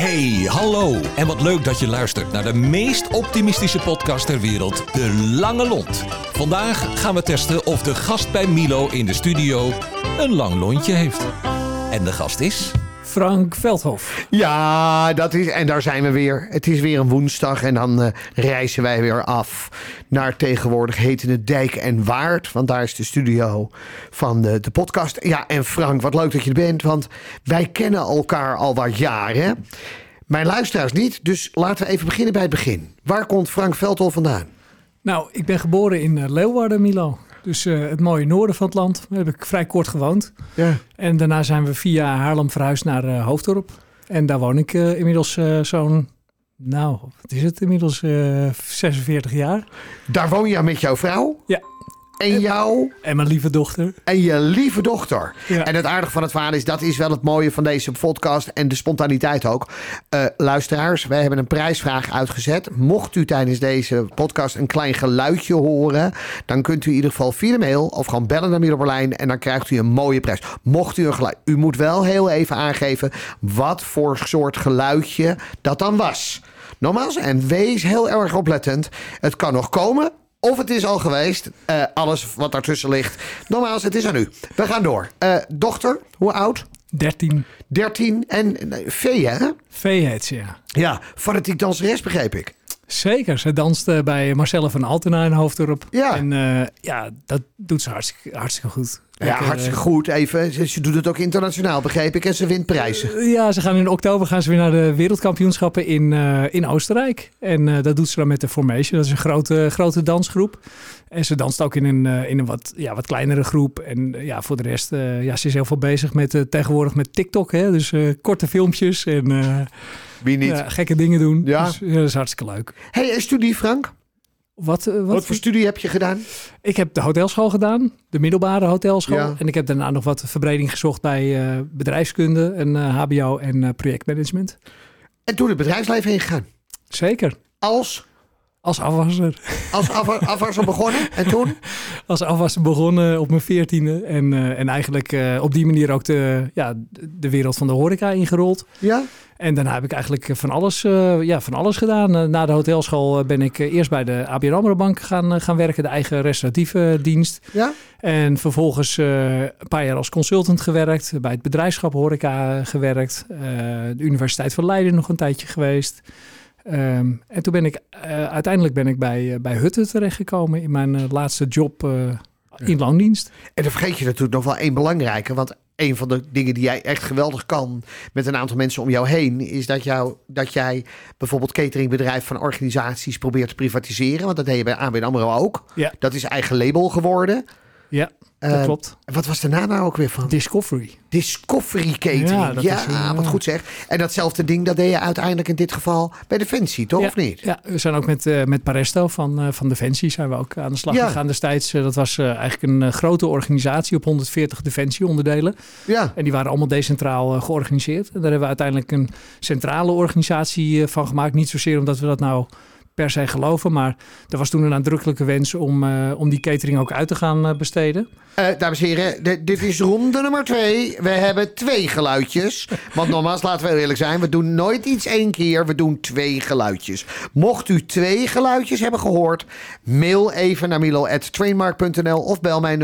Hey, hallo. En wat leuk dat je luistert naar de meest optimistische podcast ter wereld, De Lange Lont. Vandaag gaan we testen of de gast bij Milo in de studio een lang lontje heeft. En de gast is... Frank Veldhof. Ja, dat is, en daar zijn we weer. Het is weer een woensdag en dan eh, reizen wij weer af naar tegenwoordig hetende Dijk en Waard. Want daar is de studio van de, de podcast. Ja, en Frank, wat leuk dat je er bent, want wij kennen elkaar al wat jaren. Mijn luisteraars niet, dus laten we even beginnen bij het begin. Waar komt Frank Veldhof vandaan? Nou, ik ben geboren in eh, Leeuwarden, Milo. Dus eh, het mooie noorden van het land. Daar heb ik vrij kort gewoond. Ja. En daarna zijn we via Haarlem verhuisd naar eh, Hoofddorp. En daar woon ik eh, inmiddels zo'n, nou, wat is het inmiddels, eh 46 jaar. Daar woon je met jouw vrouw Ja, en jou en mijn lieve dochter. en je lieve dochter. Ja. En het aardige van het verhaal is, dat is wel het mooie van deze podcast en de spontaniteit ook. Eh, luisteraars, wij hebben een prijsvraag uitgezet. Mocht u tijdens deze podcast een klein geluidje horen, dan kunt u in ieder geval via de mail of gewoon bellen naar Milo Berlijn en dan krijgt u een mooie prijs. Mocht u een geluid, u moet wel heel even aangeven wat voor soort geluidje dat dan was. Nogmaals, en wees heel erg oplettend. Het kan nog komen. Of het is al geweest. Eh, alles wat daartussen ligt. Nogmaals, het is aan u. We gaan door. Eh, dochter, hoe oud? 13 13 en nee, Vee, hè? V heet ze, ja. Ja, fanatiek danseres begreep ik. Zeker, ze danste bij Marcelle van Altena in Hoofddorp. Ja. En eh, ja, dat doet ze hartstikke, hartstikke goed. Ja, hartstikke eh, goed. Even, ze, doet het ook internationaal, begreep ik. En ze wint prijzen. Ja, ze gaan in oktober gaan ze weer naar de wereldkampioenschappen in, eh, in Oostenrijk. En eh, dat doet ze dan met de Formation. Dat is een grote, grote dansgroep. En ze danst ook in een, eh, in een wat, ja, wat kleinere groep. En eh, ja, voor de rest, eh, ja, ze is heel veel bezig met eh, tegenwoordig met TikTok. Hè? Dus eh, korte filmpjes en eh, Wie niet? gekke dingen doen. Ja. Dus, ja, dat is hartstikke leuk. hey, studie, Frank? Wat, eh, wat, Wat, voor studie heb je gedaan? Ik heb de hotelschool gedaan, de middelbare hotelschool. Ja. En ik heb daarna nog wat verbreding gezocht bij eh, bedrijfskunde en eh, HBO en projectmanagement. En toen het bedrijfsleven ingegaan. Zeker. Als, Als afwasser. als afwa- afwasser begonnen. En toen? Als afwasser begonnen op mijn veertiende. En, eh, en eigenlijk eh, op die manier ook de, ja, de wereld van de horeca ingerold. Ja? En daarna heb ik eigenlijk van alles, eh, ja, van alles gedaan. Na de hotelschool ben ik eerst bij de ABN AMRO Bank gaan, gaan werken. De eigen restauratieve dienst. Ja? En vervolgens een paar jaar als consultant gewerkt. Bij het bedrijfschap horeca gewerkt. de Universiteit van Leiden nog een tijdje geweest. Ehm, en toen ben ik, eh, uiteindelijk ben ik bij, eh, bij Hutte terechtgekomen in mijn eh, laatste job in loondienst. En dan vergeet je natuurlijk nog wel één belangrijke. Want een van de dingen die jij echt geweldig kan met een aantal mensen om jou heen, is dat, jou, dat jij bijvoorbeeld cateringbedrijf van organisaties probeert te privatiseren. Want dat deed je bij ABN AMRO ook. Ja. Dat is eigen label geworden. Ja, dat Eh, klopt. Wat was de naam nou ook weer van? Discovery. Discovery Catering. Ja, Ja, dat is, eh, wat goed zeg. En datzelfde ding, dat deed je uiteindelijk in dit geval bij Defensie, toch? ja, Of niet? Ja, we zijn ook met, eh, met Paresto van, eh, van Defensie zijn we ook aan de slag Ja. gegaan destijds. Dat was eigenlijk een grote organisatie op 140 Defensieonderdelen. Ja. En die waren allemaal decentraal georganiseerd. En daar hebben we uiteindelijk een centrale organisatie van gemaakt. Niet zozeer omdat we dat nou per se geloven, maar er was toen een nadrukkelijke wens om, eh, om die catering ook uit te gaan eh, besteden. Eh, dames en heren, dit is ronde nummer twee. We hebben twee geluidjes. Want nogmaals, laten we eerlijk zijn. We doen nooit iets één keer. We doen twee geluidjes. Mocht u twee geluidjes hebben gehoord... mail even naar milo.trainmark.nl... of bel mij 0653750890.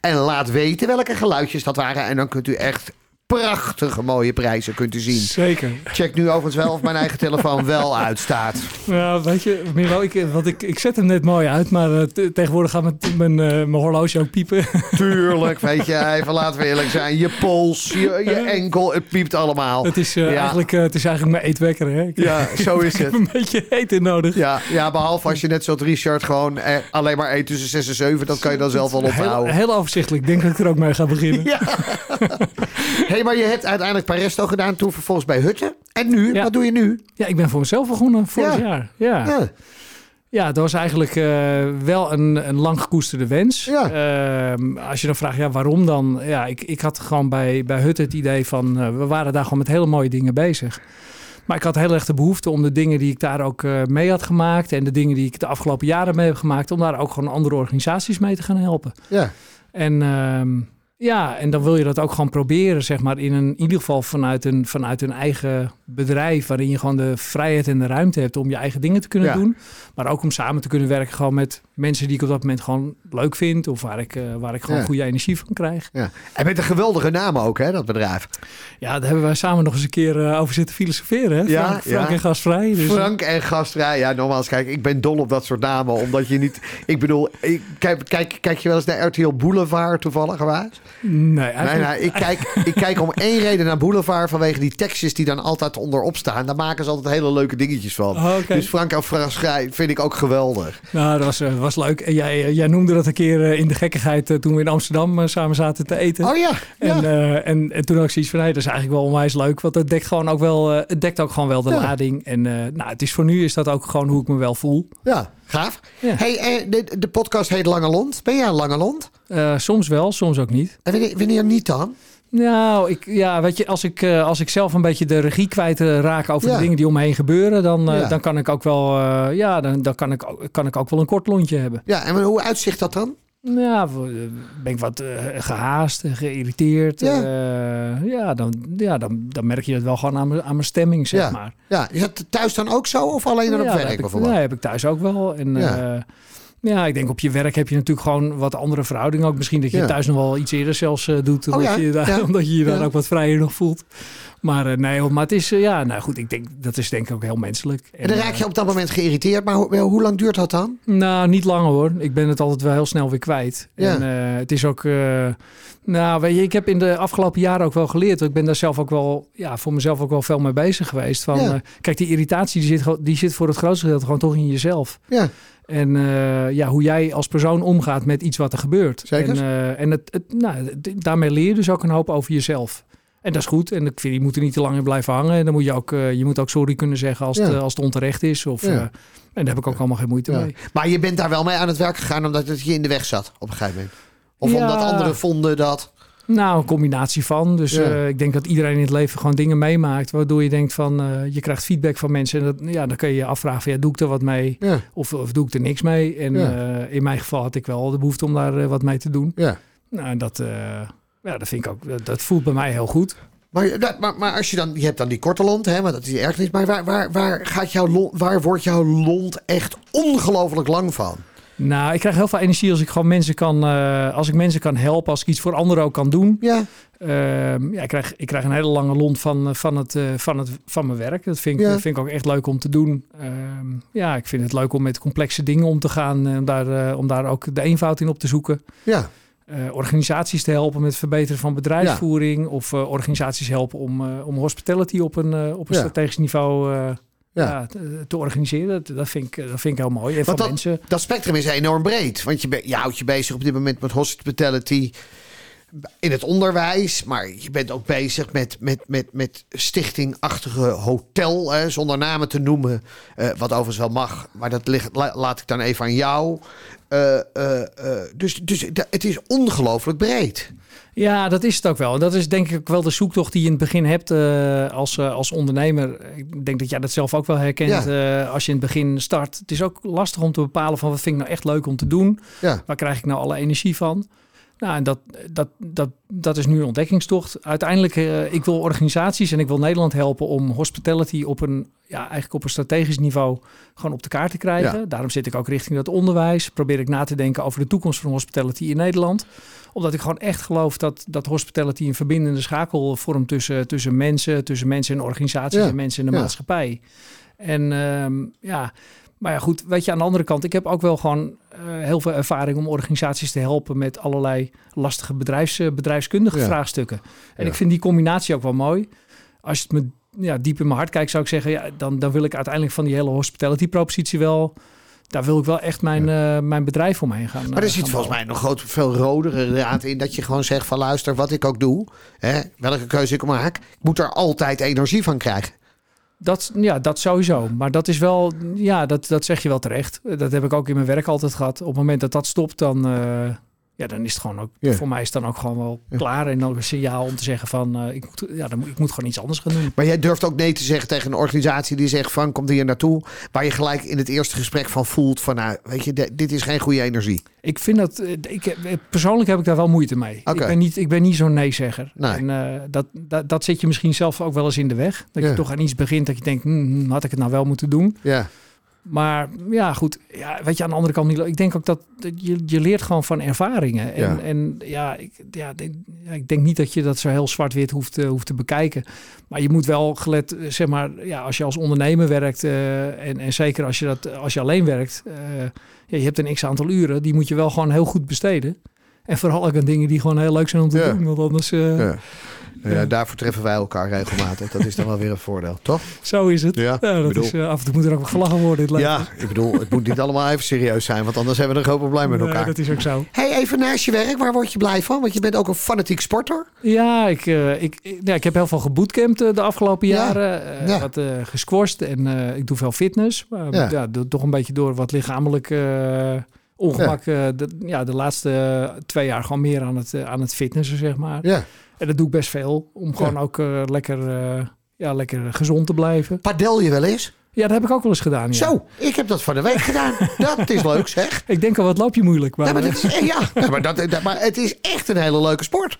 En laat weten welke geluidjes dat waren. En dan kunt u echt prachtige mooie prijzen kunt u zien. Zeker. Check nu overigens wel of mijn eigen telefoon wel uitstaat. Ja, weet je, Milo, ik, want ik, ik zet hem net mooi uit, maar eh, te- tegenwoordig gaat mijn, mijn, eh, mijn horloge ook piepen. Tuurlijk, weet je, even laten we eerlijk zijn. Je pols, je, je enkel, het piept allemaal. het, is, eh, Ja. eigenlijk, het is eigenlijk mijn eetwekker. Hè? Ik, Ja, zo is ik heb het. een beetje eten nodig. Ja, ja, behalve als je net zoals Richard gewoon eh, alleen maar eet tussen 6 en 7. Dat kan je dan zelf wel Heel, ophouden. heel overzichtelijk. Ik denk dat ik er ook mee ga beginnen. Ja. Hey, maar je hebt uiteindelijk Paresto gedaan, toen vervolgens bij Hutten. En nu? Ja. Wat doe je nu? Ja, ik ben voor mezelf begonnen vorig Ja. jaar. Ja. Ja. Ja, dat was eigenlijk eh, wel een, een lang gekoesterde wens. Ja. Ehm, als je dan vraagt, ja, waarom dan? Ja, ik, ik had gewoon bij, bij Hut het idee van, eh, we waren daar gewoon met hele mooie dingen bezig. Maar ik had heel erg de behoefte om de dingen die ik daar ook eh, mee had gemaakt... en de dingen die ik de afgelopen jaren mee heb gemaakt... om daar ook gewoon andere organisaties mee te gaan helpen. ja. En ehm, Ja, en dan wil je dat ook gewoon proberen, zeg maar, in, een, in ieder geval vanuit een, vanuit een eigen bedrijf, waarin je gewoon de vrijheid en de ruimte hebt om je eigen dingen te kunnen Ja. doen. Maar ook om samen te kunnen werken gewoon met mensen die ik op dat moment gewoon leuk vind, of waar ik, eh, waar ik gewoon Ja. goede energie van krijg. Ja. En met een geweldige naam ook, hè, dat bedrijf. Ja, daar hebben wij samen nog eens een keer eh, over zitten filosoferen, hè? Ja, Frank, en Gastvrij. Dus, Frank en gastvrij. Ja, nogmaals, kijk, ik ben dol op dat soort namen. Omdat je niet... Ik bedoel, ik, kijk, kijk, kijk je wel eens naar RTL Boulevard toevallig geweest? Nee, Nee, eigenlijk... nee, ik, kijk, ik kijk om één reden naar Boulevard vanwege die tekstjes die dan altijd onderop staan. Daar maken ze altijd hele leuke dingetjes van. Oh, oké. Dus Frank en Gastvrij vind ik ook geweldig. Nou, dat was, eh, was leuk. En jij, eh, jij noemde dat een keer eh, in de gekkigheid toen we in Amsterdam samen zaten te eten. Oh ja, ja. En, en, en toen had ik zoiets van, nee, dat is eigenlijk wel onwijs leuk. Want het dekt gewoon ook wel, het dekt ook gewoon wel de Ja. lading. En nou, het is voor nu is dat ook gewoon hoe ik me wel voel. ja, gaaf. Ja. Hey, eh, de, de podcast heet Lange Lont. Ben jij een Lange Lont? Eh, soms wel, soms ook niet. En wanneer, wanneer niet dan? Nou, ik, ja, weet je, als ik, eh, als ik zelf een beetje de regie kwijt raak over Ja. de dingen die om me heen gebeuren, dan, Ja. dan kan ik ook wel, ja, dan, dan kan, ik, kan ik ook wel een kort lontje hebben. Ja, en hoe uitzicht dat dan? Ja, v- ben ik wat eh, gehaast, eh, geïrriteerd. Ja. Ja, ja, dan, ja dan, dan merk je het wel gewoon aan mijn, aan mijn stemming, zeg Ja. maar. Ja, is dat thuis dan ook zo of alleen dan op ja, dat werk heb ik, bijvoorbeeld? ja, heb ik thuis ook wel. En Ja. ja. ja, ik denk op je werk heb je natuurlijk gewoon wat andere verhoudingen. Ook misschien dat je Ja. thuis nog wel iets eerder zelfs eh, doet. Omdat, ja, je, daar- ja. omdat je je dan ook wat vrijer nog voelt. Maar eh, nee, maar het is, eh, ja, nou goed, ik denk, dat is denk ik ook heel menselijk. En dan eh, raak je op dat moment geïrriteerd. Maar hoe, hoe lang duurt dat dan? Nou, niet lang hoor. Ik ben het altijd wel heel snel weer kwijt. Ja. En eh, het is ook. eh, nou, weet je, ik heb in de afgelopen jaren ook wel geleerd. Ik ben daar zelf ook wel, ja, voor mezelf ook wel veel mee bezig geweest. Van, Ja. eh, kijk, die irritatie die zit, die zit voor het grootste gedeelte gewoon toch in jezelf. Ja, En eh, ja, hoe jij als persoon omgaat met iets wat er gebeurt. Zeker. En, eh, en het, het, nou, daarmee leer je dus ook een hoop over jezelf. En dat is goed. En ik vind, je moet er niet te lang in blijven hangen. En dan moet je ook, eh, je moet ook sorry kunnen zeggen als, Ja. het, eh, als het onterecht is. Of, Ja. eh, en daar heb ik ook allemaal geen moeite ja. mee. Maar je bent daar wel mee aan het werk gegaan omdat het je in de weg zat op een gegeven moment. Of omdat anderen vonden dat. Nou, een combinatie van. Dus ik denk dat iedereen in het leven gewoon dingen meemaakt. Waardoor je denkt van, je krijgt feedback van mensen. En dat, ja, dan kun je je afvragen van, ja, doe ik er wat mee? Of, of doe ik er niks mee? En in mijn geval had ik wel de behoefte om daar wat mee te doen. ja. Nou, en dat, eh, ja, dat vind ik ook, dat, dat voelt bij mij heel goed. Maar, maar, maar als je dan, je hebt dan die korte lont, hè, maar dat is erg niet. Maar waar, waar, waar, gaat jouw lont, waar wordt jouw lont echt ongelooflijk lang van? Nou, ik krijg heel veel energie als ik gewoon mensen kan, eh, als ik mensen kan helpen, als ik iets voor anderen ook kan doen. Ja, Ehm, ja, ik, krijg, ik krijg een hele lange lont van, eh, van, het, eh, van, het, van mijn werk. Dat vind ik, Ja. dat vind ik ook echt leuk om te doen. Ehm, ja, ik vind het leuk om met complexe dingen om te gaan. om, daar, om daar ook de eenvoud in op te zoeken. ja, Eh, organisaties te helpen met het verbeteren van bedrijfsvoering. Of eh, organisaties helpen om, eh, om hospitality op een, op een Ja. strategisch niveau Ja. te, te organiseren. Dat, dat, vind ik, dat vind ik heel mooi. En van Want dat- mensen... dat spectrum is enorm breed. Want je, be- je houdt je bezig op dit moment met hospitality in het onderwijs. Maar je bent ook bezig met, met, met, met stichtingachtige hotel. Hè, zonder namen te noemen. eh, wat overigens wel mag. Maar dat ligt, la- laat ik dan even aan jou. Eh, eh, dus dus het is ongelooflijk breed. Ja, dat is het ook wel. En dat is denk ik ook wel de zoektocht die je in het begin hebt als, als ondernemer. Ik denk dat jij dat zelf ook wel herkent als je in het begin start. Het is ook lastig om te bepalen van wat vind ik nou echt leuk om te doen. Ja, Waar krijg ik nou alle energie van? Nou, en dat, dat, dat, dat is nu een ontdekkingstocht. Uiteindelijk, eh, ik wil organisaties en ik wil Nederland helpen om hospitality op een, ja, eigenlijk op een strategisch niveau gewoon op de kaart te krijgen. Ja. Daarom zit ik ook richting dat onderwijs. Probeer ik na te denken over de toekomst van hospitality in Nederland. Omdat ik gewoon echt geloof dat, dat hospitality een verbindende schakel vormt tussen, tussen mensen, tussen mensen en organisaties Ja. en mensen in de Ja. maatschappij. En ehm, ja, maar ja, goed, weet je, aan de andere kant, ik heb ook wel gewoon eh, heel veel ervaring om organisaties te helpen met allerlei lastige bedrijfs, eh, bedrijfskundige Ja. vraagstukken. En Ja. ik vind die combinatie ook wel mooi. Als je het me ja, diep in mijn hart kijkt, zou ik zeggen, ja, dan, dan wil ik uiteindelijk van die hele hospitality propositie wel, daar wil ik wel echt mijn, eh, mijn bedrijf omheen gaan. maar er zit volgens mij nog groot, veel rodere raad in. Dat je gewoon zegt van luister, wat ik ook doe. Hè, welke keuze ik maak. Ik moet er altijd energie van krijgen. Ja, dat sowieso. Maar dat is wel, ja, dat, dat zeg je wel terecht. Dat heb ik ook in mijn werk altijd gehad. Op het moment dat dat stopt, dan, eh, Ja, dan is het gewoon ook, Ja. voor mij is het dan ook gewoon wel klaar. En dan ook een signaal om te zeggen van, eh, ik, moet, ja, dan moet, ik moet gewoon iets anders gaan doen. Maar jij durft ook nee te zeggen tegen een organisatie die zegt van komt hier naartoe. Waar je gelijk in het eerste gesprek van voelt van nou weet je, dit is geen goede energie. Ik vind dat, eh, ik, persoonlijk heb ik daar wel moeite mee. Ik ben niet, ik ben niet zo'n nee-zegger. Nee. En eh, dat, dat, dat zit je misschien zelf ook wel eens in de weg. Dat Ja. je toch aan iets begint dat je denkt, hm, had ik het nou wel moeten doen? Ja, Maar ja, goed. Ja, weet je, aan de andere kant, Milo, ik denk ook dat, dat je, je leert gewoon van ervaringen. En Ja. en, ja, ik, ja, ja, ik denk niet dat je dat zo heel zwart-wit hoeft, eh, hoeft te bekijken. Maar je moet wel gelet, eh, zeg maar, ja, als je als ondernemer werkt eh, en, en zeker als je, dat, als je alleen werkt, ja, je hebt een x aantal uren, die moet je wel gewoon heel goed besteden. En vooral ook aan dingen die gewoon heel leuk zijn om te Ja. doen. Want anders, eh, ja. ja, daarvoor treffen wij elkaar regelmatig. Dat is dan wel weer een voordeel, toch? zo is het. Ja, dat bedoel- is, eh, af en toe moet er ook wat gelachen worden. Ja, ik bedoel, het moet niet allemaal even serieus zijn, want anders hebben we een groot probleem met Nee, elkaar. dat is ook zo. Hey, even naast je werk, waar word je blij van? Want je bent ook een fanatiek sporter. Ja, ik, eh, ik, ik- ja, ik heb heel veel gebootcampt de afgelopen Ja. jaren. Ja. Wat eh gesquashed en ik doe veel fitness. Maar Ja. doe toch een beetje door wat lichamelijk ongemak. eh, de, ja, de laatste eh, twee jaar gewoon meer aan het, eh, aan het fitnessen, zeg maar. Ja. En dat doe ik best veel. Om gewoon ook lekker, ja, lekker gezond te blijven. Padel je wel eens? Ja, dat heb ik ook wel eens gedaan. Ja. Zo, ik heb dat van de week gedaan. Dat is leuk zeg. Ik denk al, wat loop je moeilijk. Maar, Ja, maar, dat is, ja, ja, maar, dat, dat- maar het is echt een hele leuke sport.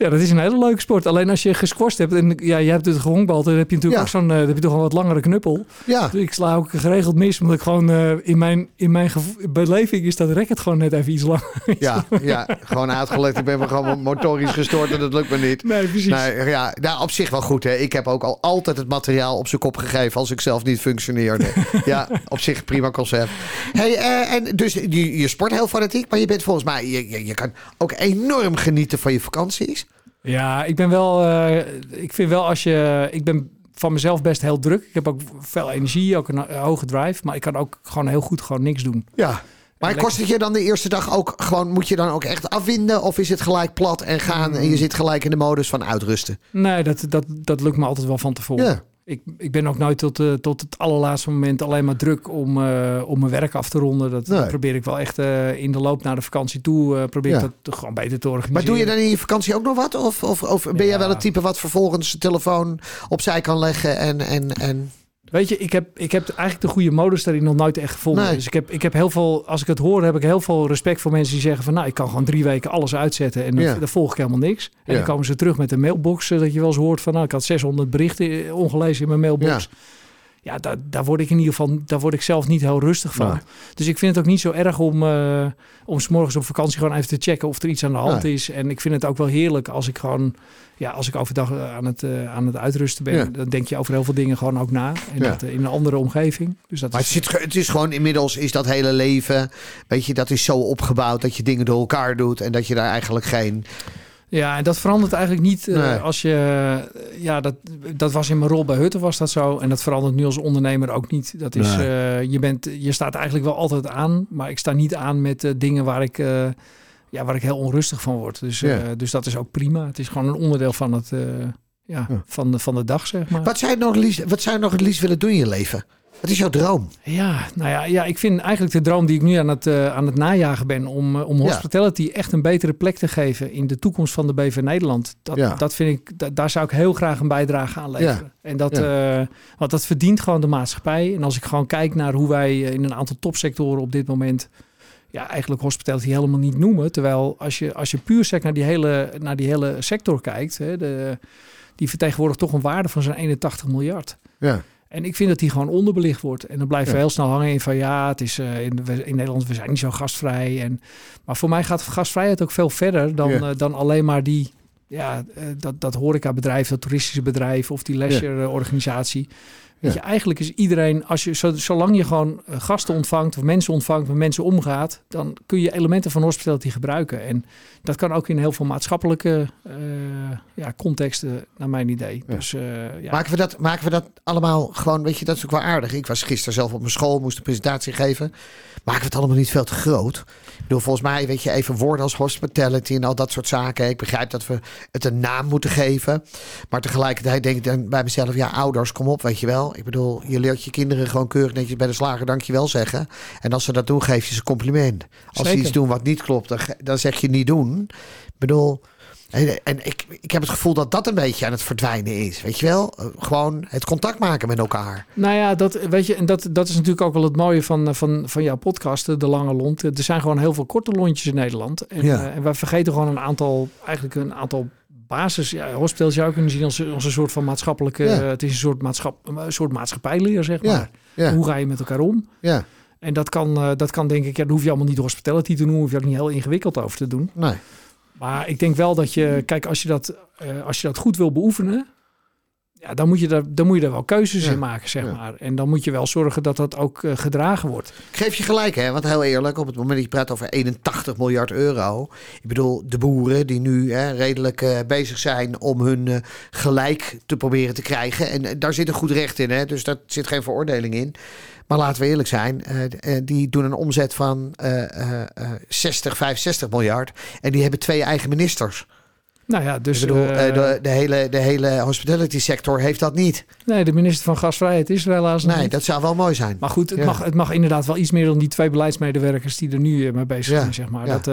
Ja, dat is een hele leuke sport. Alleen als je gesquashed hebt en ja, je hebt het gehonkbald, dan heb je natuurlijk Ja. ook zo'n, dan heb je toch een wat langere knuppel. Ja, Dus ik sla ook geregeld mis, omdat ik gewoon eh, in mijn, in mijn beleving is dat racket gewoon net even iets lang. ja, ja, gewoon uitgelegd. Ik ben me gewoon motorisch gestoord en dat lukt me niet. Nee, precies. Nee, ja, nou, op zich wel goed. Hè. Ik heb ook al altijd het materiaal op zijn kop gegeven als ik zelf niet functioneerde. ja, op zich prima concept. Hey, eh, en dus je, je sport heel fanatiek, maar je bent volgens mij, je, je, je kan ook enorm genieten van je vakanties. Ja, ik ben wel, eh, ik vind wel als je, ik ben van mezelf best heel druk. Ik heb ook veel energie, ook een eh, hoge drive, maar ik kan ook gewoon heel goed gewoon niks doen. Ja. Maar kost het je dan de eerste dag ook gewoon, moet je dan ook echt afwinden? Of is het gelijk plat en gaan en je zit gelijk in de modus van uitrusten? Nee, dat, dat, dat lukt me altijd wel van tevoren. Ja. Ik, ik ben ook nooit tot, eh, tot het allerlaatste moment alleen maar druk om, eh, om mijn werk af te ronden. Dat Nee. probeer ik wel echt eh, in de loop naar de vakantie toe. probeer Ja. ik dat gewoon beter te organiseren. Maar doe je dan in je vakantie ook nog wat? Of, of, of ben jij wel het type wat vervolgens de telefoon opzij kan leggen en... en, en... Weet je, ik heb, ik heb eigenlijk de goede modus daarin nog nooit echt gevonden. Nee. Dus ik heb, ik heb heel veel, als ik het hoor, heb ik heel veel respect voor mensen die zeggen van nou, ik kan gewoon drie weken alles uitzetten en dan, Ja. dan volg ik helemaal niks. En Ja. dan komen ze terug met een mailbox, eh, dat je wel eens hoort van nou, ik had 600 berichten eh, ongelezen in mijn mailbox. Ja, daar, daar word ik in ieder geval, daar word ik zelf niet heel rustig van. Nee. Dus ik vind het ook niet zo erg om, eh om 's morgens op vakantie gewoon even te checken of er iets aan de hand Nee. is. En ik vind het ook wel heerlijk als ik gewoon, ja, als ik overdag eh, aan het, eh, aan het uitrusten ben. Ja. Dan denk je over heel veel dingen gewoon ook na. En Ja. dat in een andere omgeving. Dus dat Maar het, is, zit, het is gewoon inmiddels is dat hele leven, weet je, dat is zo opgebouwd dat je dingen door elkaar doet en dat je daar eigenlijk geen... ja, en dat verandert eigenlijk niet eh, als je, eh, ja, dat, dat was in mijn rol bij Hutten was dat zo. En dat verandert nu als ondernemer ook niet. Dat is, Nee. eh, je, bent, je staat eigenlijk wel altijd aan, maar ik sta niet aan met dingen waar ik, ja, waar ik heel onrustig van word. Dus, Ja. dus dat is ook prima. Het is gewoon een onderdeel van, het, ja, Ja. van, de, van de dag, zeg maar. Wat zou je nog liefst, wat zou je nog het liefst willen doen in je leven? Wat is jouw droom? Ja, nou ja, ja, ik vind eigenlijk de droom die ik nu aan het, eh, aan het najagen ben om, eh, om Ja. hospitality echt een betere plek te geven in de toekomst van de BV Nederland. Dat, Ja. dat vind ik, da- daar zou ik heel graag een bijdrage aan leveren. En dat, eh, want dat verdient gewoon de maatschappij. En als ik gewoon kijk naar hoe wij in een aantal topsectoren op dit moment ja, eigenlijk hospitality helemaal niet noemen. Terwijl als je, als je puur sec naar die hele, naar die hele sector kijkt, hè, de, die vertegenwoordigt toch een waarde van zo'n 81 miljard. Ja. En ik vind dat die gewoon onderbelicht wordt. En dan blijven we heel snel hangen in van ja, het is eh, in, in Nederland, we zijn niet zo gastvrij. En, maar voor mij gaat gastvrijheid ook veel verder dan, eh, dan alleen maar die, ja, eh, dat, dat horecabedrijf, dat toeristische bedrijf of die leisure eh, organisatie. Weet Ja. je, eigenlijk is iedereen, als je, zo- zolang je gewoon eh, gasten ontvangt of mensen ontvangt, met mensen omgaat, dan kun je elementen van hospitality gebruiken. En dat kan ook in heel veel maatschappelijke eh, ja, contexten, naar mijn idee. Ja. Dus, eh, ja. Maken, we dat, maken we dat allemaal gewoon, weet je, dat is ook wel aardig. Ik was gisteren zelf op mijn school, moest een presentatie geven. Maken we het allemaal niet veel te groot? Ik bedoel, volgens mij, weet je, even woorden als hospitality en al dat soort zaken. Ik begrijp dat we het een naam moeten geven. Maar tegelijkertijd denk ik dan bij mezelf, ja, ouders, kom op, weet je wel. Ik bedoel, je leert je kinderen gewoon keurig netjes bij de slager dankjewel zeggen. En als ze dat doen, geef je ze een compliment. Als ze iets doen wat niet klopt, dan, dan zeg je niet doen. Ik bedoel, en, en ik, ik heb het gevoel dat dat een beetje aan het verdwijnen is. Weet je wel? Eh, Gewoon het contact maken met elkaar. Nou ja, dat, weet je, en dat, dat is natuurlijk ook wel het mooie van, eh, van, van jouw podcast, eh, De Lange Lont. Er zijn gewoon heel veel korte lontjes in Nederland. En, Ja. en wij vergeten gewoon een aantal, eigenlijk een aantal basis. Ja, hospitals zou kunnen zien als, als een soort van maatschappelijke. Ja. het is een soort, maatschap, een soort maatschappijleer, zeg maar. ja. Hoe ga je met elkaar om? Ja, En dat kan, dat kan denk ik, ja, dat hoef je allemaal niet hospitality te noemen, hoef je ook niet heel ingewikkeld over te doen. nee. Maar ik denk wel dat je, kijk, als je dat, eh, als je dat goed wil beoefenen, ja, dan moet je daar, dan moet je daar wel keuzes Ja, in maken, zeg ja. maar. En dan moet je wel zorgen dat dat ook eh, gedragen wordt. Ik geef je gelijk, hè? Want heel eerlijk, op het moment dat je praat over 81 miljard euro. Ik bedoel, de boeren die nu hè, redelijk eh, bezig zijn om hun gelijk te proberen te krijgen. En daar zit een goed recht in, hè? Dus daar zit geen veroordeling in. Maar laten we eerlijk zijn, eh, eh, die doen een omzet van eh, eh, eh, 60, 65 miljard. En die hebben twee eigen ministers. Nou ja, dus ik bedoel, de, de, hele, de hele hospitality sector heeft dat niet. nee, de minister van Gasvrijheid is er helaas Nee, niet. dat zou wel mooi zijn. Maar goed, het, Ja. mag, het mag inderdaad wel iets meer dan die twee beleidsmedewerkers die er nu mee bezig Ja, zijn, zeg maar. ja. Dat,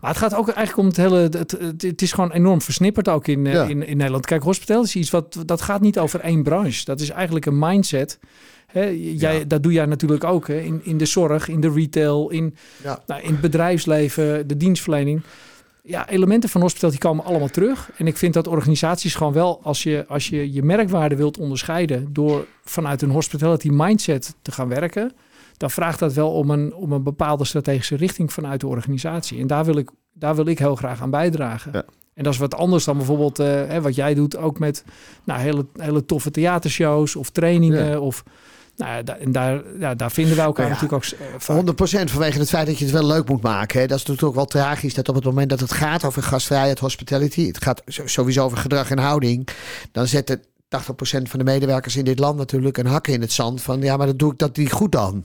maar het gaat ook eigenlijk om het hele... Het, het, het is gewoon enorm versnipperd ook in, in, in Nederland. Kijk, hospitality is iets wat... Dat gaat niet over één branche. Dat is eigenlijk een mindset. Hè, jij, Ja. Dat doe jij natuurlijk ook, hè? In, in de zorg, in de retail, in, Ja. nou, in het bedrijfsleven, de dienstverlening. Ja, elementen van hospitality komen allemaal terug. En ik vind dat organisaties gewoon wel, als je als je, je merkwaarde wilt onderscheiden door vanuit een hospitality mindset te gaan werken, dan vraagt dat wel om een, om een bepaalde strategische richting vanuit de organisatie. En daar wil ik, daar wil ik heel graag aan bijdragen. Ja. En dat is wat anders dan bijvoorbeeld eh, hè, wat jij doet, ook met nou, hele, hele toffe theatershows of trainingen. Ja. Of, nou, ja, da- en daar, ja, daar vinden wij elkaar Nou ja, natuurlijk ook eh, vaak. 100% vanwege het feit dat je het wel leuk moet maken. Hè. Dat is natuurlijk ook wel tragisch dat op het moment dat het gaat over gastvrijheid, hospitality, het gaat sowieso over gedrag en houding, dan zetten 80% van de medewerkers in dit land natuurlijk een hak in het zand van ja, maar dat doe ik dat niet goed dan.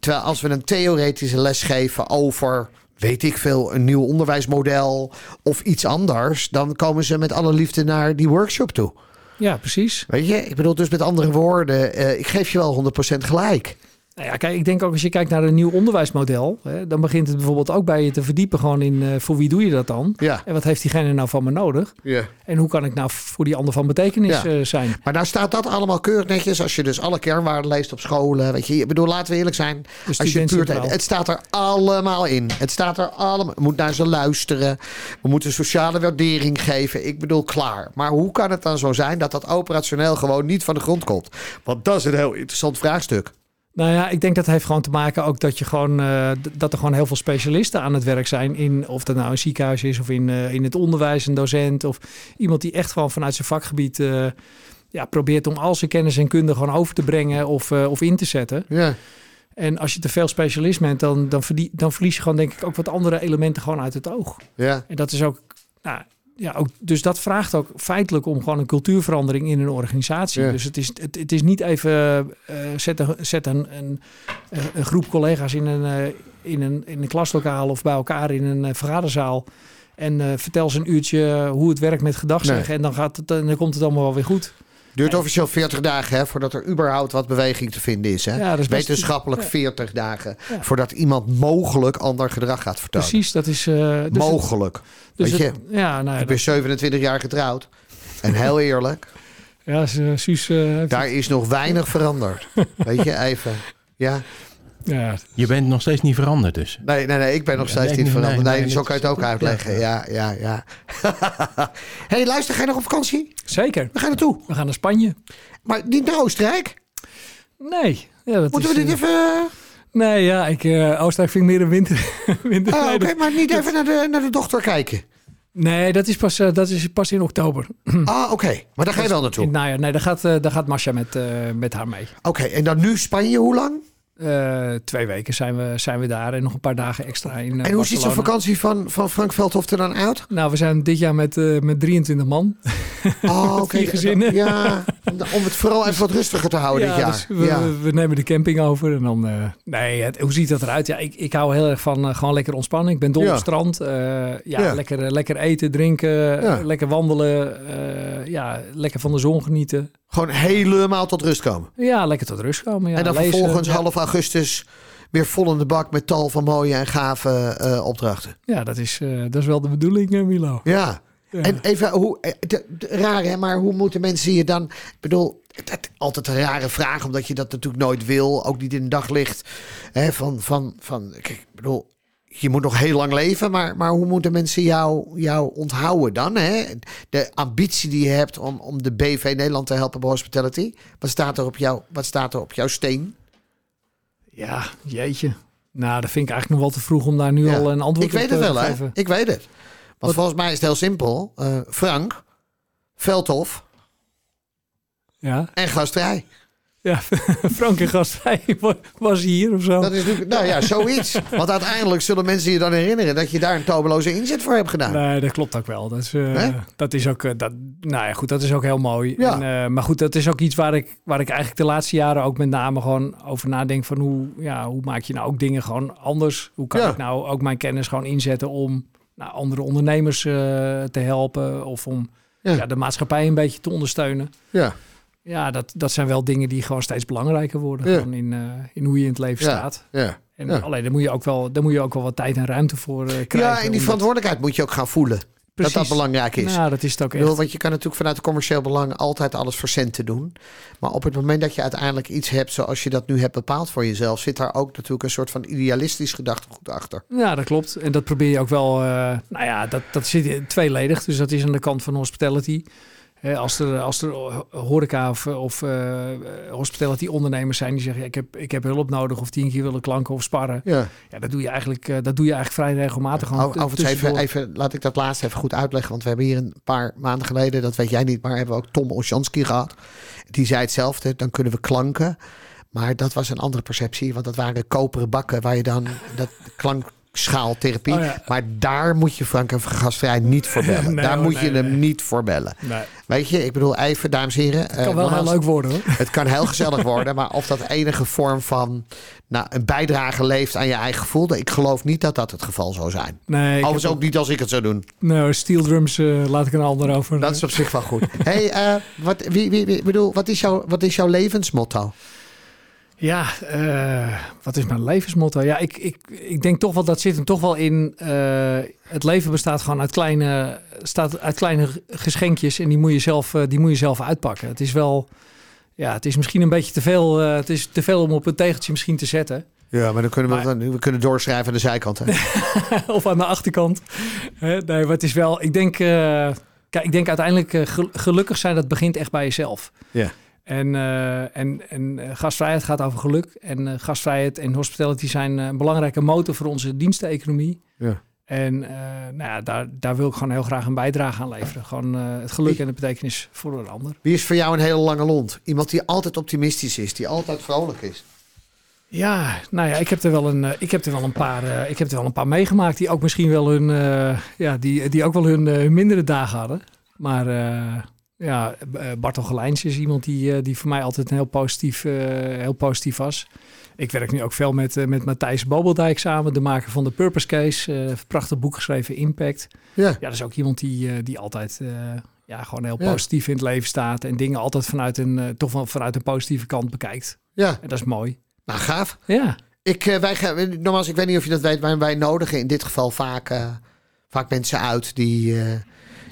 Terwijl als we een theoretische les geven over weet ik veel, een nieuw onderwijsmodel of iets anders, dan komen ze met alle liefde naar die workshop toe. Ja, precies. Weet je, ik bedoel dus met andere woorden, eh, ik geef je wel 100% gelijk. Nou ja, kijk, ik denk ook als je kijkt naar een nieuw onderwijsmodel, hè, dan begint het bijvoorbeeld ook bij je te verdiepen gewoon in eh, voor wie doe je dat dan? Ja. En wat heeft diegene nou van me nodig? ja. En hoe kan ik nou voor die ander van betekenis Ja. eh, zijn? Maar nou staat dat allemaal keurig netjes als je dus alle kernwaarden leest op scholen. Weet je, ik bedoel, laten we eerlijk zijn. Als je puur, centraal. het staat er allemaal in. Het staat er allemaal. We moeten naar ze luisteren. We moeten sociale waardering geven. Ik bedoel, klaar. Maar hoe kan het dan zo zijn dat dat operationeel gewoon niet van de grond komt? Want dat is een heel interessant vraagstuk. Nou ja, ik denk dat heeft gewoon te maken ook dat je gewoon eh, dat er gewoon heel veel specialisten aan het werk zijn in of dat nou een ziekenhuis is of in, eh, in het onderwijs, een docent of iemand die echt gewoon vanuit zijn vakgebied eh, ja, probeert om al zijn kennis en kunde gewoon over te brengen of, of in te zetten. Ja. En als je te veel specialist bent, dan, dan, verdie- dan verlies je gewoon denk ik ook wat andere elementen gewoon uit het oog. Ja. En dat is ook, nou, ja, ook, dus dat vraagt ook feitelijk om gewoon een cultuurverandering in een organisatie. Ja. Dus het is, het, het is niet even eh zet, een, zet een, een, een groep collega's in een, eh, in, een, in een klaslokaal of bij elkaar in een eh, vergaderzaal. En vertel ze een uurtje hoe het werkt met gedagzeggen. En dan, gaat het, en dan komt het allemaal wel weer goed. Duurt officieel 40 dagen hè, voordat er überhaupt wat beweging te vinden is. Hè? Ja, is Wetenschappelijk ja. 40 dagen Ja. voordat iemand mogelijk ander gedrag gaat vertonen. Precies, dat is... eh, dus mogelijk. dus Weet je, ja, nou Ik ben 27 jaar getrouwd. En heel eerlijk, ja, Su- Suus eh, heeft- daar is nog weinig veranderd. Weet je, even. Ja, ja, Je bent nog steeds niet veranderd dus. nee, nee, nee, ik ben nog Ja, steeds nee, niet veranderd. Nee, nee, nee, zo dat kan je het ook uitleggen. Ja, ja, ja. hey, luister, ga je nog op vakantie? zeker. We gaan naartoe. We gaan naar Spanje. Maar niet naar Oostenrijk. Nee. Ja, dat Moeten is, we dit eh, even... Nee, ja, ik, eh Oostenrijk vind ik meer een winter. winter Ah, Oké, maar niet even naar de, naar de dochter kijken. nee, dat is pas, eh, dat is pas in oktober. Ah, oké. Maar daar ga je wel naartoe. het najaar. Nee, daar gaat, eh, daar gaat Masha met, eh, met haar mee. Oké, en dan nu Spanje, hoe lang? Eh, twee weken zijn we, zijn we daar en nog een paar dagen extra in eh, En hoe ziet zo'n vakantie van, van Frank Veldhof er dan uit? Nou, we zijn dit jaar met, eh, met 23 man. Oh, oké. gezinnen. Ja, om het vooral even wat rustiger te houden dit jaar. dus we, ja. we, we nemen de camping over en dan... nee, het- hoe ziet dat eruit? Ja, ik, ik hou heel erg van gewoon lekker ontspannen. Ik ben dol Ja. op strand. Ja, Ja. Lekker, lekker eten, drinken, Ja. lekker wandelen. ja, lekker van de zon genieten. Gewoon helemaal tot rust komen. Ja, lekker tot rust komen. Ja, en dan lezen, vervolgens ja. half augustus weer vol in de bak met tal van mooie en gave eh, opdrachten. Ja, dat is, eh, dat is wel de bedoeling, eh, Milo. Ja. Ja. En even, hoe, de- de- raar hè, maar hoe moeten mensen je dan... Ik bedoel, het- altijd een rare vraag, omdat je dat natuurlijk nooit wil. Ook niet in het daglicht. Hè, van, van, van, kijk, ik bedoel, je moet nog heel lang leven, maar, maar hoe moeten mensen jou, jou onthouden dan? Hè? De ambitie die je hebt om, om de BV Nederland te helpen bij hospitality. Wat staat er op, jou, wat staat er op jouw steen? Ja, jeetje. Nou, dat vind ik eigenlijk nog wel te vroeg om daar nu Ja. al een antwoord Ik weet op het wel, te hè? geven. Ik weet het. Want volgens mij is het heel simpel. Eh, Frank, Veldhof Ja, en gasterij. Ja Frank en Gastvrij was hier of zo. Dat is natuurlijk, nou ja, zoiets. Want uiteindelijk zullen mensen je dan herinneren dat je daar een tobeloze inzet voor hebt gedaan. Nee, dat klopt ook wel. Dat is, eh, dat is ook, eh, dat, nou ja, goed, dat is ook heel mooi. Ja. En, eh, maar goed, dat is ook iets waar ik, waar ik eigenlijk de laatste jaren ook met name gewoon over nadenk van hoe, ja, hoe maak je nou ook dingen gewoon anders? Hoe kan Ja. ik nou ook mijn kennis gewoon inzetten om nou, andere ondernemers te helpen of om Ja. ja. de maatschappij een beetje te ondersteunen? Ja. Ja, dat, dat zijn wel dingen die gewoon steeds belangrijker worden Ja. gewoon in, eh, in hoe je in het leven Ja. staat. Ja. En Ja. alleen daar moet je ook wel, daar moet je ook wel wat tijd en ruimte voor eh, krijgen. ja, en die omdat- verantwoordelijkheid moet je ook gaan voelen. Dat dat belangrijk is. Nou, dat is het ook bedoel, echt. want je kan natuurlijk vanuit commercieel belang altijd alles voor centen doen. Maar op het moment dat je uiteindelijk iets hebt zoals je dat nu hebt bepaald voor jezelf, zit daar ook natuurlijk een soort van idealistisch gedachtegoed achter. Ja, dat klopt. En dat probeer je ook wel. eh, nou ja, dat, dat zit tweeledig. Dus dat is aan de kant van hospitality. Als er, als er horeca of, of eh, hospitality ondernemers zijn die zeggen: ja, ik, heb, ik heb hulp nodig of tien keer willen klanken of sparren. Ja. Ja, dat doe je eigenlijk, eh, dat doe je eigenlijk vrij regelmatig. overigens even, even, laat ik dat laatst even goed uitleggen. Want we hebben hier een paar maanden geleden, dat weet jij niet, maar hebben we ook Tom Osjanski gehad. Die zei hetzelfde, dan kunnen we klanken. Maar dat was een andere perceptie, want dat waren koperen bakken waar je dan dat klankschaaltherapie. Oh ja. Maar daar moet je Frank en gastvrij niet voor bellen. Nee, daar hoor, moet nee, je hem niet voor bellen. Weet je, ik bedoel even, dames en heren. eh, kan wel heel leuk worden hoor. Het kan heel gezellig worden, maar of dat enige vorm van nou, een bijdrage leeft aan je eigen gevoel, ik geloof niet dat dat het geval zou zijn. Nee, Overigens ook niet als ik het zou doen. Nou, steel drums eh, laat ik een ander over. Dat is op zich wel goed. hey, eh, wat, wie, wie, wie- bedoel, wat, is jouw, wat is jouw levensmotto? Ja, eh, wat is mijn levensmotto? Ja, ik, ik, ik denk toch wel, dat zit hem toch wel in. eh, het leven bestaat gewoon uit kleine, staat uit kleine geschenkjes en die moet je zelf, eh, die moet je zelf uitpakken. Het is wel, ja, het is misschien een beetje te veel. het is te veel om op een tegeltje misschien te zetten. Ja, maar dan kunnen we, Maar- dan, we kunnen doorschrijven aan de zijkant. Hè? of aan de achterkant. Hè, nee, maar het is wel. Ik denk, kijk, ik denk uiteindelijk gel- gelukkig zijn. Dat begint echt bij jezelf. Ja. En, eh, en, en eh, gastvrijheid gaat over geluk. En eh, gastvrijheid en hospitality zijn een belangrijke motor voor onze diensteconomie. Ja. En nou ja, daar, daar wil ik gewoon heel graag een bijdrage aan leveren. Gewoon het geluk en de betekenis voor een ander. Wie is voor jou een hele lange lont? Iemand die altijd optimistisch is, die altijd vrolijk is. Ja, nou ja, ik heb er wel een, ik heb er wel een paar, ik heb er wel een paar meegemaakt die ook misschien wel hun, ja, die, die ook wel hun, hun mindere dagen hadden. Maar ja, eh, Bartel Gelijns is iemand die, eh, die voor mij altijd een heel positief, eh, heel positief was. Ik werk nu ook veel met, met Matthijs Bobeldijk samen, de maker van de Purpose Case. een prachtig boek geschreven, Impact. Ja. Ja, dat is ook iemand die, die altijd ja, gewoon heel Ja. positief in het leven staat. En dingen altijd vanuit een, toch wel vanuit een positieve kant bekijkt. Ja, En dat is mooi. nou gaaf. Ja. Ik, wij gaan, nogmaals, ik weet niet of je dat weet, maar wij nodigen in dit geval vaak, vaak mensen uit die,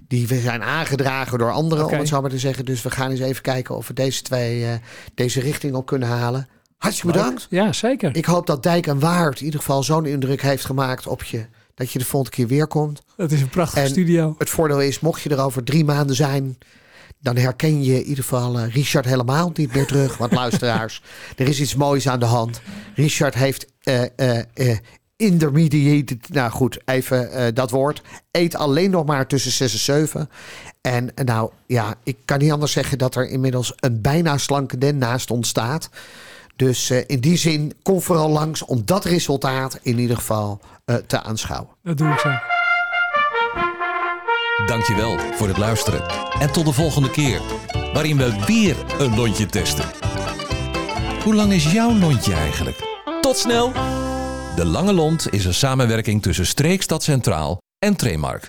die we zijn aangedragen door anderen, om het zo maar te zeggen. Dus we gaan eens even kijken of we deze twee, eh, deze richting op kunnen halen. Hartstikke bedankt. Ja, zeker. Ik hoop dat Dijk en Waard in ieder geval zo'n indruk heeft gemaakt op je, dat je de volgende keer weer komt. Het is een prachtige En- studio. Het voordeel is, mocht je er over drie maanden zijn, dan herken je in ieder geval eh, Richard helemaal niet meer terug. Want luisteraars, er is iets moois aan de hand. Richard heeft eh, intermediated, nou goed, even eh, dat woord, eet alleen nog maar tussen 6 en 7. En nou ja, ik kan niet anders zeggen dat er inmiddels een bijna slanke den naast ontstaat. Dus eh, in die zin, kom vooral langs om dat resultaat in ieder geval eh, te aanschouwen. Dat doe ik zo. Dankjewel voor het luisteren. En tot de volgende keer, waarin we weer een lontje testen. Hoe lang is jouw lontje eigenlijk? Tot snel! De Lange Lont is een samenwerking tussen Streekstad Centraal en Tremark.